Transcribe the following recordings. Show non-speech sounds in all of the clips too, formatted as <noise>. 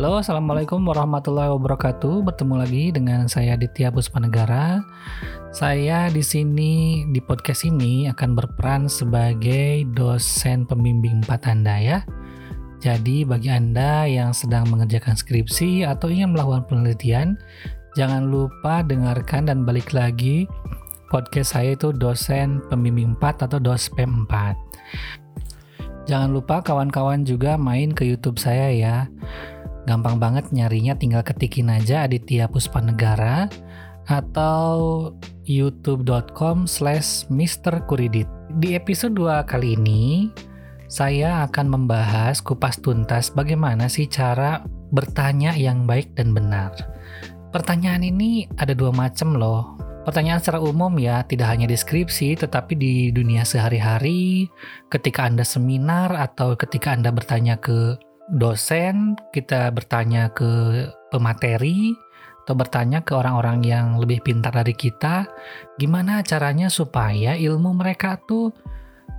Halo, Assalamualaikum warahmatullahi wabarakatuh. Bertemu lagi dengan saya Ditya Puspanegara. Saya di sini di podcast ini akan berperan sebagai dosen pembimbing 4 Anda ya. Jadi bagi Anda yang sedang mengerjakan skripsi atau ingin melakukan penelitian, jangan lupa dengarkan dan balik lagi podcast saya itu dosen pembimbing 4 atau dospem 4. Jangan lupa kawan-kawan juga main ke YouTube saya ya. Gampang banget nyarinya tinggal ketikin aja Aditya Puspanegara atau youtube.com slash Kuridit. Di episode 2 kali ini, saya akan membahas kupas tuntas bagaimana sih cara bertanya yang baik dan benar. Pertanyaan ini ada dua macam loh. Pertanyaan secara umum ya, tidak hanya deskripsi, tetapi di dunia sehari-hari, ketika Anda seminar atau ketika Anda bertanya ke dosen, kita bertanya ke pemateri, atau bertanya ke orang-orang yang lebih pintar dari kita, gimana caranya supaya ilmu mereka tuh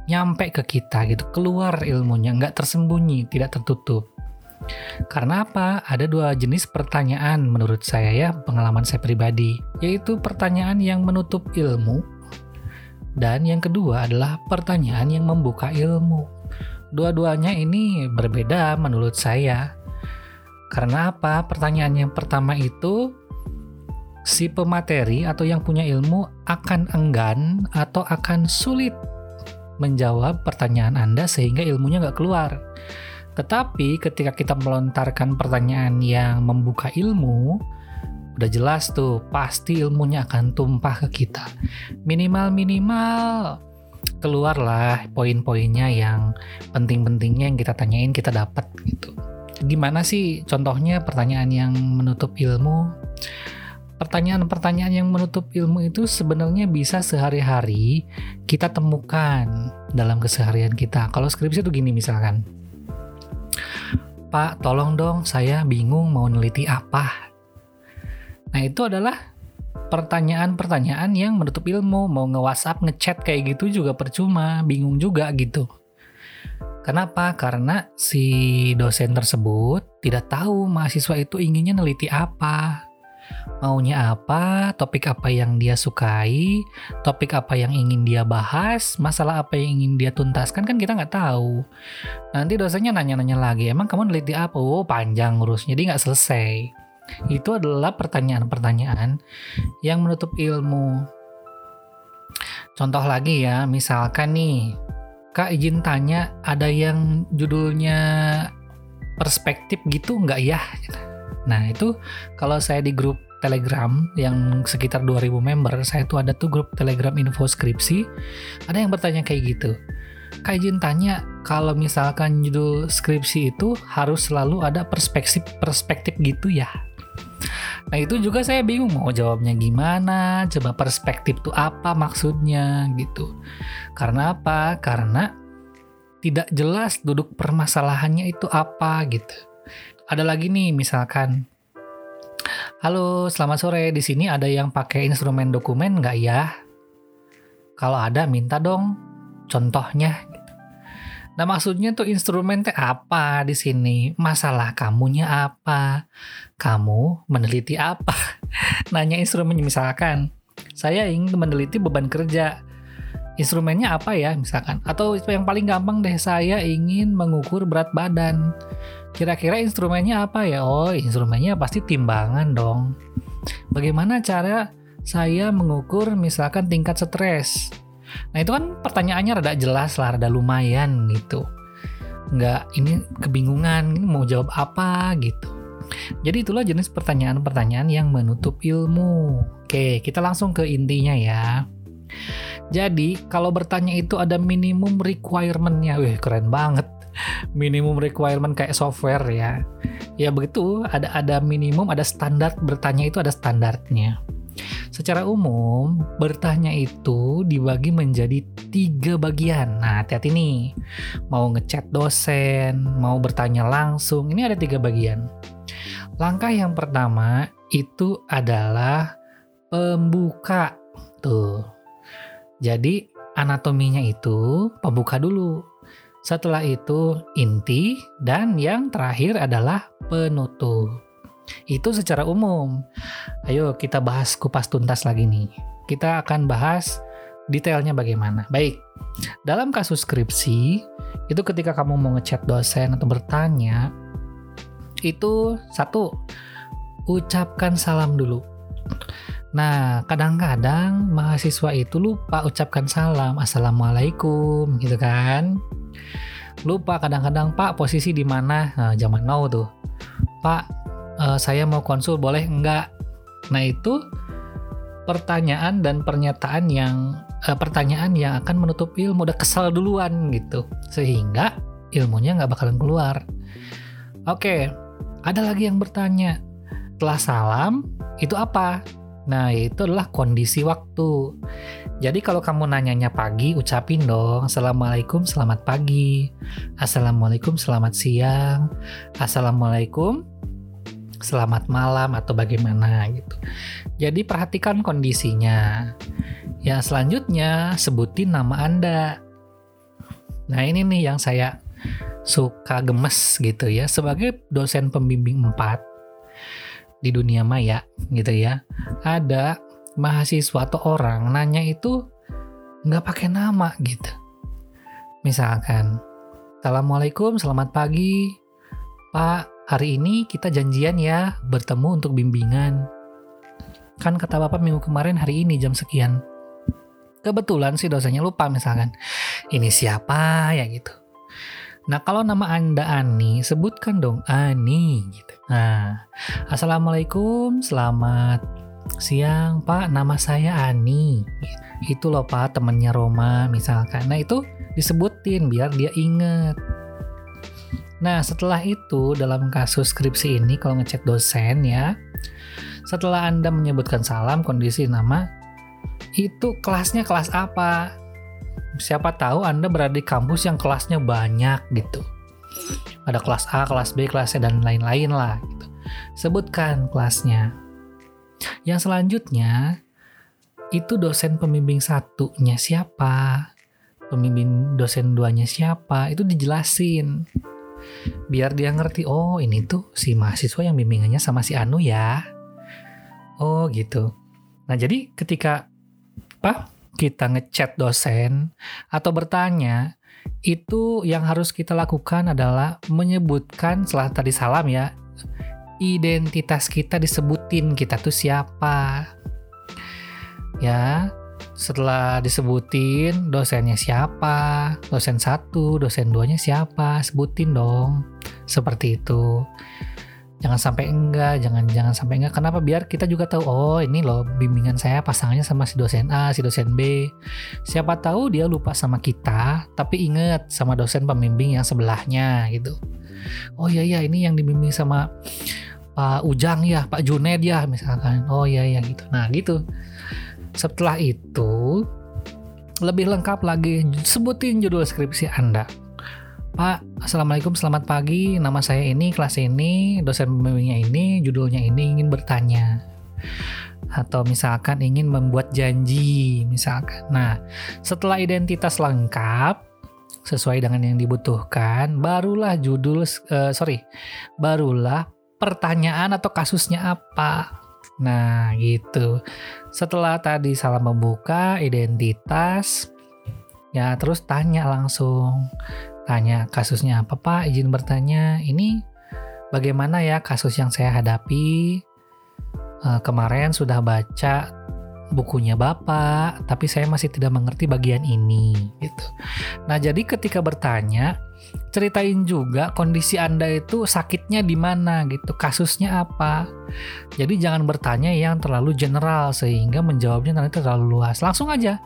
nyampe ke kita gitu, keluar ilmunya, nggak tersembunyi, tidak tertutup. Karena apa? Ada dua jenis pertanyaan menurut saya ya, pengalaman saya pribadi, yaitu pertanyaan yang menutup ilmu, dan yang kedua adalah pertanyaan yang membuka ilmu. Dua-duanya ini berbeda menurut saya. Karena apa? Pertanyaan yang pertama itu si pemateri atau yang punya ilmu akan enggan atau akan sulit menjawab pertanyaan Anda sehingga ilmunya nggak keluar. Tetapi ketika kita melontarkan pertanyaan yang membuka ilmu, udah jelas tuh pasti ilmunya akan tumpah ke kita. Minimal-minimal keluarlah poin-poinnya yang penting-pentingnya yang kita tanyain kita dapat gitu. Gimana sih contohnya pertanyaan yang menutup ilmu? Pertanyaan-pertanyaan yang menutup ilmu itu sebenarnya bisa sehari-hari kita temukan dalam keseharian kita. Kalau skripsi itu gini misalkan. Pak, tolong dong saya bingung mau neliti apa. Nah, itu adalah pertanyaan-pertanyaan yang menutup ilmu mau nge-WhatsApp, ngechat kayak gitu juga percuma, bingung juga gitu. Kenapa? Karena si dosen tersebut tidak tahu mahasiswa itu inginnya neliti apa. Maunya apa, topik apa yang dia sukai, topik apa yang ingin dia bahas, masalah apa yang ingin dia tuntaskan kan kita nggak tahu. Nanti dosennya nanya-nanya lagi, emang kamu neliti apa? Oh panjang urusnya, jadi nggak selesai itu adalah pertanyaan-pertanyaan yang menutup ilmu. Contoh lagi ya, misalkan nih, Kak izin tanya ada yang judulnya perspektif gitu nggak ya? Nah itu kalau saya di grup Telegram yang sekitar 2000 member, saya tuh ada tuh grup Telegram info skripsi, ada yang bertanya kayak gitu. Kak izin tanya, kalau misalkan judul skripsi itu harus selalu ada perspektif perspektif gitu ya? Nah itu juga saya bingung mau jawabnya gimana, coba perspektif itu apa maksudnya gitu. Karena apa? Karena tidak jelas duduk permasalahannya itu apa gitu. Ada lagi nih misalkan, halo selamat sore di sini ada yang pakai instrumen dokumen nggak ya? Kalau ada minta dong contohnya Nah maksudnya tuh instrumen teh apa di sini? Masalah kamunya apa? Kamu meneliti apa? <laughs> Nanya instrumennya misalkan, saya ingin meneliti beban kerja. Instrumennya apa ya misalkan? Atau yang paling gampang deh, saya ingin mengukur berat badan. Kira-kira instrumennya apa ya? Oh, instrumennya pasti timbangan dong. Bagaimana cara saya mengukur misalkan tingkat stres? Nah itu kan pertanyaannya rada jelas lah, rada lumayan gitu. Nggak, ini kebingungan, ini mau jawab apa gitu. Jadi itulah jenis pertanyaan-pertanyaan yang menutup ilmu. Oke, kita langsung ke intinya ya. Jadi kalau bertanya itu ada minimum requirement-nya. Wih keren banget. Minimum requirement kayak software ya. Ya begitu, ada ada minimum, ada standar bertanya itu ada standarnya. Secara umum, bertanya itu dibagi menjadi tiga bagian. Nah, hati-hati nih. Mau ngechat dosen, mau bertanya langsung, ini ada tiga bagian. Langkah yang pertama itu adalah pembuka. Tuh. Jadi, anatominya itu pembuka dulu. Setelah itu inti dan yang terakhir adalah penutup. Itu secara umum. Ayo kita bahas kupas tuntas lagi nih. Kita akan bahas detailnya bagaimana. Baik, dalam kasus skripsi, itu ketika kamu mau ngechat dosen atau bertanya, itu satu, ucapkan salam dulu. Nah, kadang-kadang mahasiswa itu lupa ucapkan salam, assalamualaikum, gitu kan? Lupa kadang-kadang Pak posisi di mana? Nah, zaman now tuh, Pak, uh, saya mau konsul boleh enggak? Nah itu pertanyaan dan pernyataan yang uh, pertanyaan yang akan menutup ilmu udah kesal duluan gitu, sehingga ilmunya nggak bakalan keluar. Oke, ada lagi yang bertanya, setelah salam itu apa? Nah, itu adalah kondisi waktu. Jadi kalau kamu nanyanya pagi, ucapin dong Assalamualaikum, selamat pagi. Assalamualaikum, selamat siang. Assalamualaikum, selamat malam atau bagaimana gitu. Jadi perhatikan kondisinya. Ya, selanjutnya sebutin nama Anda. Nah, ini nih yang saya suka gemes gitu ya sebagai dosen pembimbing 4 di dunia maya gitu ya ada mahasiswa atau orang nanya itu nggak pakai nama gitu misalkan assalamualaikum selamat pagi pak hari ini kita janjian ya bertemu untuk bimbingan kan kata bapak minggu kemarin hari ini jam sekian kebetulan si dosanya lupa misalkan ini siapa ya gitu Nah, kalau nama Anda Ani, sebutkan dong Ani gitu. Nah, Assalamualaikum, selamat siang Pak, nama saya Ani. Itu loh Pak, temennya Roma misalkan. Nah, itu disebutin biar dia inget. Nah, setelah itu dalam kasus skripsi ini kalau ngecek dosen ya, setelah Anda menyebutkan salam, kondisi nama, itu kelasnya kelas apa? siapa tahu Anda berada di kampus yang kelasnya banyak gitu. Ada kelas A, kelas B, kelas C, dan lain-lain lah. Gitu. Sebutkan kelasnya. Yang selanjutnya, itu dosen pembimbing satunya siapa, pembimbing dosen duanya siapa, itu dijelasin. Biar dia ngerti, oh ini tuh si mahasiswa yang bimbingannya sama si Anu ya. Oh gitu. Nah jadi ketika apa kita ngechat dosen atau bertanya, itu yang harus kita lakukan adalah menyebutkan setelah tadi salam ya, identitas kita disebutin kita tuh siapa. Ya, setelah disebutin dosennya siapa, dosen satu, dosen duanya siapa, sebutin dong. Seperti itu. Jangan sampai enggak jangan jangan sampai enggak. Kenapa? Biar kita juga tahu oh ini loh bimbingan saya pasangannya sama si dosen A si dosen B. Siapa tahu dia lupa sama kita tapi inget sama dosen pembimbing yang sebelahnya gitu. Oh iya iya ini yang dibimbing sama Pak Ujang ya Pak Juned ya misalkan. Oh iya iya gitu. Nah gitu setelah itu lebih lengkap lagi sebutin judul skripsi Anda Pak, Assalamualaikum, selamat pagi. Nama saya ini, kelas ini, dosen pembimbingnya ini, judulnya ini ingin bertanya. Atau misalkan ingin membuat janji, misalkan. Nah, setelah identitas lengkap, sesuai dengan yang dibutuhkan, barulah judul, uh, sorry, barulah pertanyaan atau kasusnya apa. Nah, gitu. Setelah tadi salam membuka, identitas, ya terus tanya langsung. Tanya kasusnya apa pak? Izin bertanya ini bagaimana ya kasus yang saya hadapi? Uh, kemarin sudah baca bukunya bapak tapi saya masih tidak mengerti bagian ini gitu. Nah jadi ketika bertanya ceritain juga kondisi anda itu sakitnya di mana gitu kasusnya apa jadi jangan bertanya yang terlalu general sehingga menjawabnya nanti terlalu luas langsung aja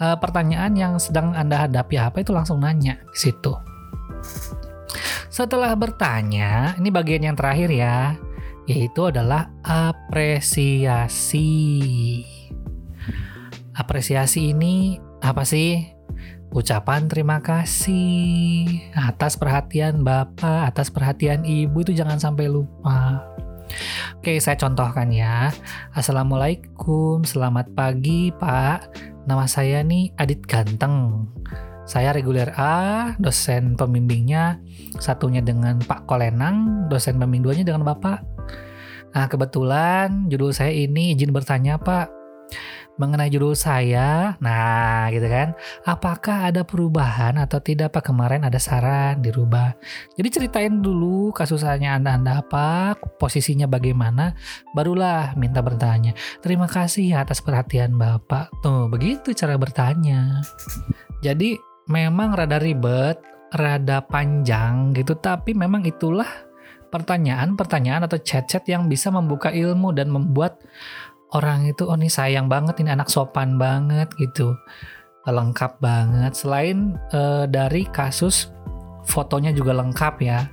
uh, pertanyaan yang sedang Anda hadapi apa itu langsung nanya di situ. Setelah bertanya, ini bagian yang terakhir ya, yaitu adalah apresiasi. Apresiasi ini apa sih? Ucapan terima kasih atas perhatian Bapak, atas perhatian Ibu itu jangan sampai lupa. Oke, saya contohkan ya. Assalamualaikum, selamat pagi Pak. Nama saya nih Adit Ganteng. Saya reguler A, dosen pembimbingnya satunya dengan Pak Kolenang, dosen pembimbing duanya dengan Bapak. Nah, kebetulan judul saya ini izin bertanya, Pak mengenai judul saya. Nah, gitu kan. Apakah ada perubahan atau tidak Pak kemarin ada saran dirubah. Jadi ceritain dulu kasusnya Anda-anda apa, posisinya bagaimana, barulah minta bertanya. Terima kasih atas perhatian Bapak. Tuh, begitu cara bertanya. Jadi memang rada ribet, rada panjang gitu, tapi memang itulah pertanyaan-pertanyaan atau chat-chat yang bisa membuka ilmu dan membuat orang itu oh nih sayang banget ini anak sopan banget gitu. Lengkap banget. Selain uh, dari kasus fotonya juga lengkap ya.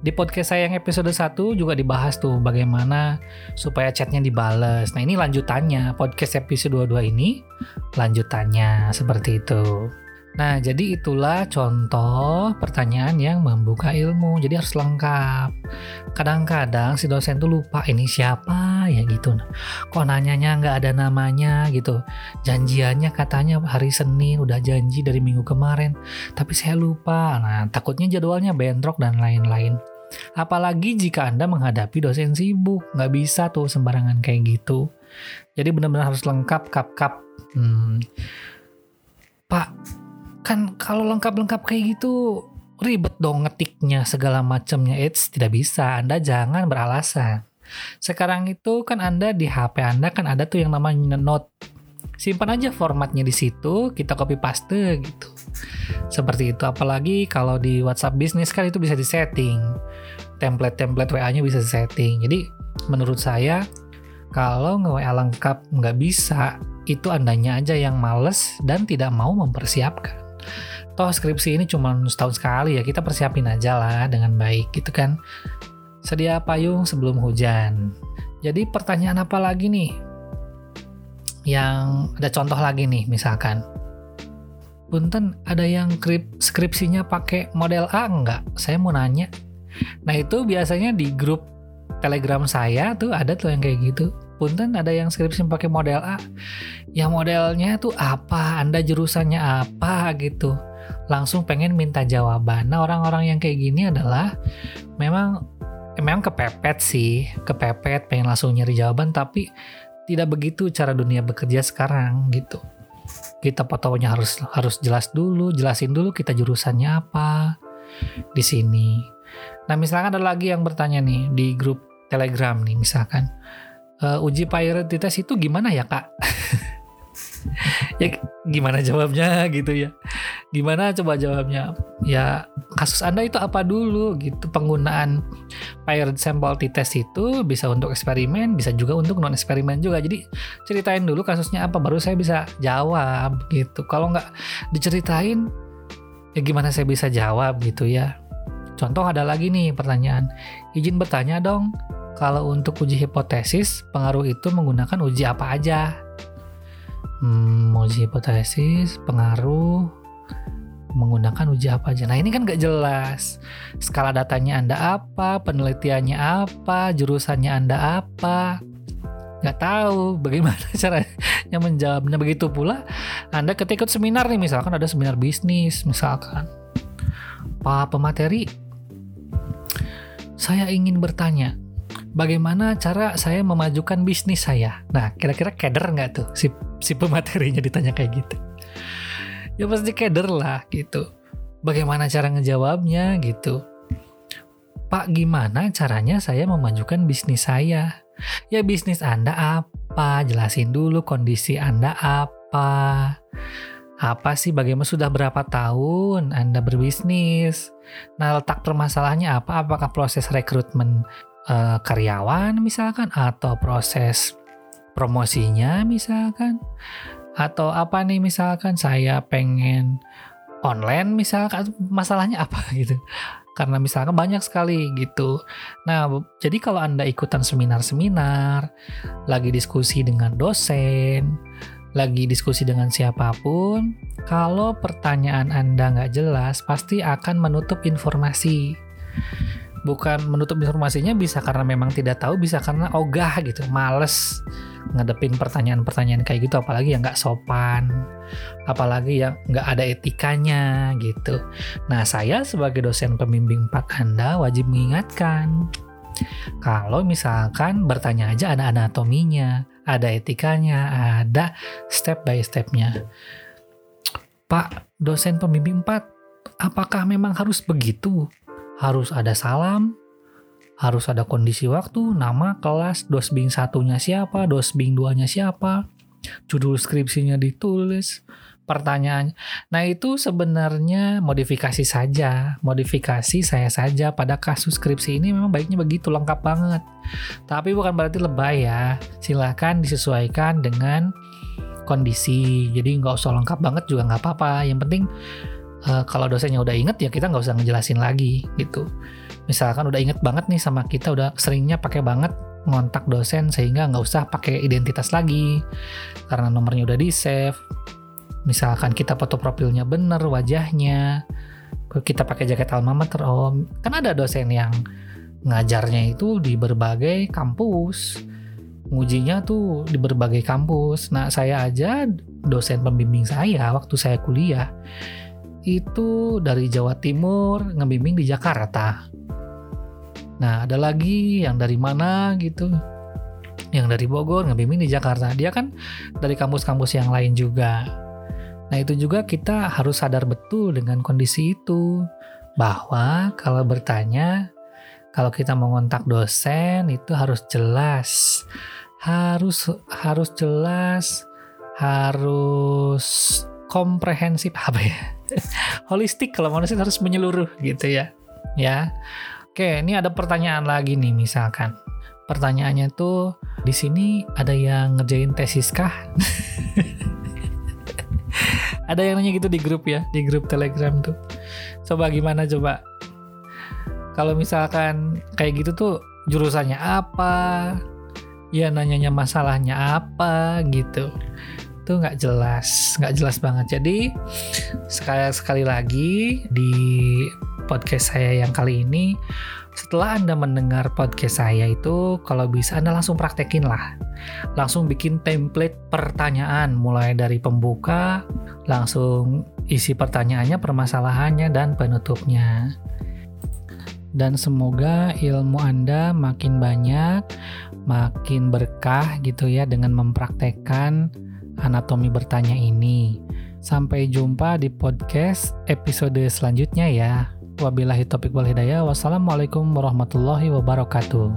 Di podcast saya yang episode 1 juga dibahas tuh bagaimana supaya chatnya dibales. Nah ini lanjutannya. Podcast episode 22 ini lanjutannya. Seperti itu Nah, jadi itulah contoh pertanyaan yang membuka ilmu. Jadi harus lengkap. Kadang-kadang si dosen tuh lupa ini siapa ya gitu. Kok nanyanya nggak ada namanya gitu. Janjiannya katanya hari Senin udah janji dari minggu kemarin. Tapi saya lupa. Nah, takutnya jadwalnya bentrok dan lain-lain. Apalagi jika Anda menghadapi dosen sibuk. Nggak bisa tuh sembarangan kayak gitu. Jadi benar-benar harus lengkap kap-kap. Hmm. Pak, kan kalau lengkap-lengkap kayak gitu ribet dong ngetiknya segala macamnya. It's tidak bisa. Anda jangan beralasan. Sekarang itu kan Anda di HP Anda kan ada tuh yang namanya note. Simpan aja formatnya di situ kita copy paste gitu. Seperti itu. Apalagi kalau di WhatsApp bisnis kan itu bisa disetting. Template-template WA-nya bisa disetting. Jadi menurut saya kalau nge-WA lengkap nggak bisa itu andanya aja yang males dan tidak mau mempersiapkan toh skripsi ini cuma setahun sekali ya kita persiapin aja lah dengan baik gitu kan sedia payung sebelum hujan jadi pertanyaan apa lagi nih yang ada contoh lagi nih misalkan Punten ada yang skripsinya pakai model A enggak? Saya mau nanya. Nah itu biasanya di grup telegram saya tuh ada tuh yang kayak gitu. Punten ada yang skripsi pakai model A. Ya modelnya tuh apa? Anda jurusannya apa gitu langsung pengen minta jawaban. Nah orang-orang yang kayak gini adalah memang memang kepepet sih, kepepet pengen langsung nyari jawaban tapi tidak begitu cara dunia bekerja sekarang gitu. Kita fotonya harus harus jelas dulu, jelasin dulu kita jurusannya apa di sini. Nah misalkan ada lagi yang bertanya nih di grup Telegram nih misalkan uh, uji priority test itu gimana ya kak? <laughs> ya gimana jawabnya gitu ya. Gimana coba jawabnya? Ya kasus anda itu apa dulu gitu? Penggunaan paired sample t-test itu bisa untuk eksperimen bisa juga untuk non eksperimen juga. Jadi ceritain dulu kasusnya apa baru saya bisa jawab gitu. Kalau nggak diceritain ya gimana saya bisa jawab gitu ya? Contoh ada lagi nih pertanyaan. Izin bertanya dong kalau untuk uji hipotesis pengaruh itu menggunakan uji apa aja hmm, uji hipotesis, pengaruh, menggunakan uji apa aja. Nah ini kan gak jelas. Skala datanya Anda apa, penelitiannya apa, jurusannya Anda apa. Gak tahu bagaimana <laughs> caranya menjawabnya. Begitu pula Anda ketika ikut seminar nih, misalkan ada seminar bisnis, misalkan. Pak pemateri, saya ingin bertanya, bagaimana cara saya memajukan bisnis saya? Nah, kira-kira keder nggak tuh si si pematerinya ditanya kayak gitu? Ya pasti keder lah gitu. Bagaimana cara ngejawabnya gitu. Pak gimana caranya saya memajukan bisnis saya? Ya bisnis Anda apa? Jelasin dulu kondisi Anda apa? Apa sih? Bagaimana sudah berapa tahun Anda berbisnis? Nah letak permasalahannya apa? Apakah proses rekrutmen uh, karyawan misalkan atau proses promosinya misalkan atau apa nih misalkan saya pengen online misalkan masalahnya apa <laughs> gitu karena misalkan banyak sekali gitu. Nah, jadi kalau Anda ikutan seminar-seminar, lagi diskusi dengan dosen, lagi diskusi dengan siapa pun, kalau pertanyaan Anda nggak jelas, pasti akan menutup informasi. Bukan menutup informasinya bisa karena memang tidak tahu bisa karena ogah gitu males ngadepin pertanyaan-pertanyaan kayak gitu apalagi yang nggak sopan apalagi yang nggak ada etikanya gitu nah saya sebagai dosen pembimbing 4 Anda wajib mengingatkan kalau misalkan bertanya aja ada anatominya, ada etikanya, ada step by stepnya. Pak, dosen pembimbing 4, apakah memang harus begitu? Harus ada salam, harus ada kondisi waktu, nama, kelas, dosbing satunya siapa, dosbing duanya siapa, judul skripsinya ditulis, pertanyaan. Nah itu sebenarnya modifikasi saja, modifikasi saya saja pada kasus skripsi ini memang baiknya begitu lengkap banget. Tapi bukan berarti lebay ya. Silahkan disesuaikan dengan kondisi. Jadi nggak usah lengkap banget juga nggak apa-apa. Yang penting uh, kalau dosennya udah inget ya kita nggak usah ngejelasin lagi gitu. Misalkan udah inget banget nih sama kita udah seringnya pakai banget ngontak dosen sehingga nggak usah pakai identitas lagi. Karena nomornya udah di save misalkan kita foto profilnya bener wajahnya. Kita pakai jaket alma mater oh kan ada dosen yang ngajarnya itu di berbagai kampus. Ngujinya tuh di berbagai kampus. Nah saya aja dosen pembimbing saya waktu saya kuliah itu dari Jawa Timur ngebimbing di Jakarta nah ada lagi yang dari mana gitu yang dari Bogor ngebimbing di Jakarta dia kan dari kampus-kampus yang lain juga Nah, itu juga kita harus sadar betul dengan kondisi itu bahwa kalau bertanya kalau kita mengontak dosen itu harus jelas. Harus harus jelas, harus komprehensif <laughs> apa ya? <laughs> Holistik kalau manusia harus menyeluruh gitu ya. Ya. Oke, ini ada pertanyaan lagi nih misalkan. Pertanyaannya tuh di sini ada yang ngerjain tesis kah? <laughs> ada yang nanya gitu di grup ya di grup telegram tuh coba gimana coba kalau misalkan kayak gitu tuh jurusannya apa ya nanyanya masalahnya apa gitu tuh nggak jelas nggak jelas banget jadi sekali sekali lagi di podcast saya yang kali ini setelah Anda mendengar podcast saya itu, kalau bisa Anda langsung praktekin lah. Langsung bikin template pertanyaan, mulai dari pembuka, langsung isi pertanyaannya, permasalahannya, dan penutupnya. Dan semoga ilmu Anda makin banyak, makin berkah gitu ya dengan mempraktekkan anatomi bertanya ini. Sampai jumpa di podcast episode selanjutnya ya. Wabillahi taufiq wal hidayah. Wassalamualaikum warahmatullahi wabarakatuh.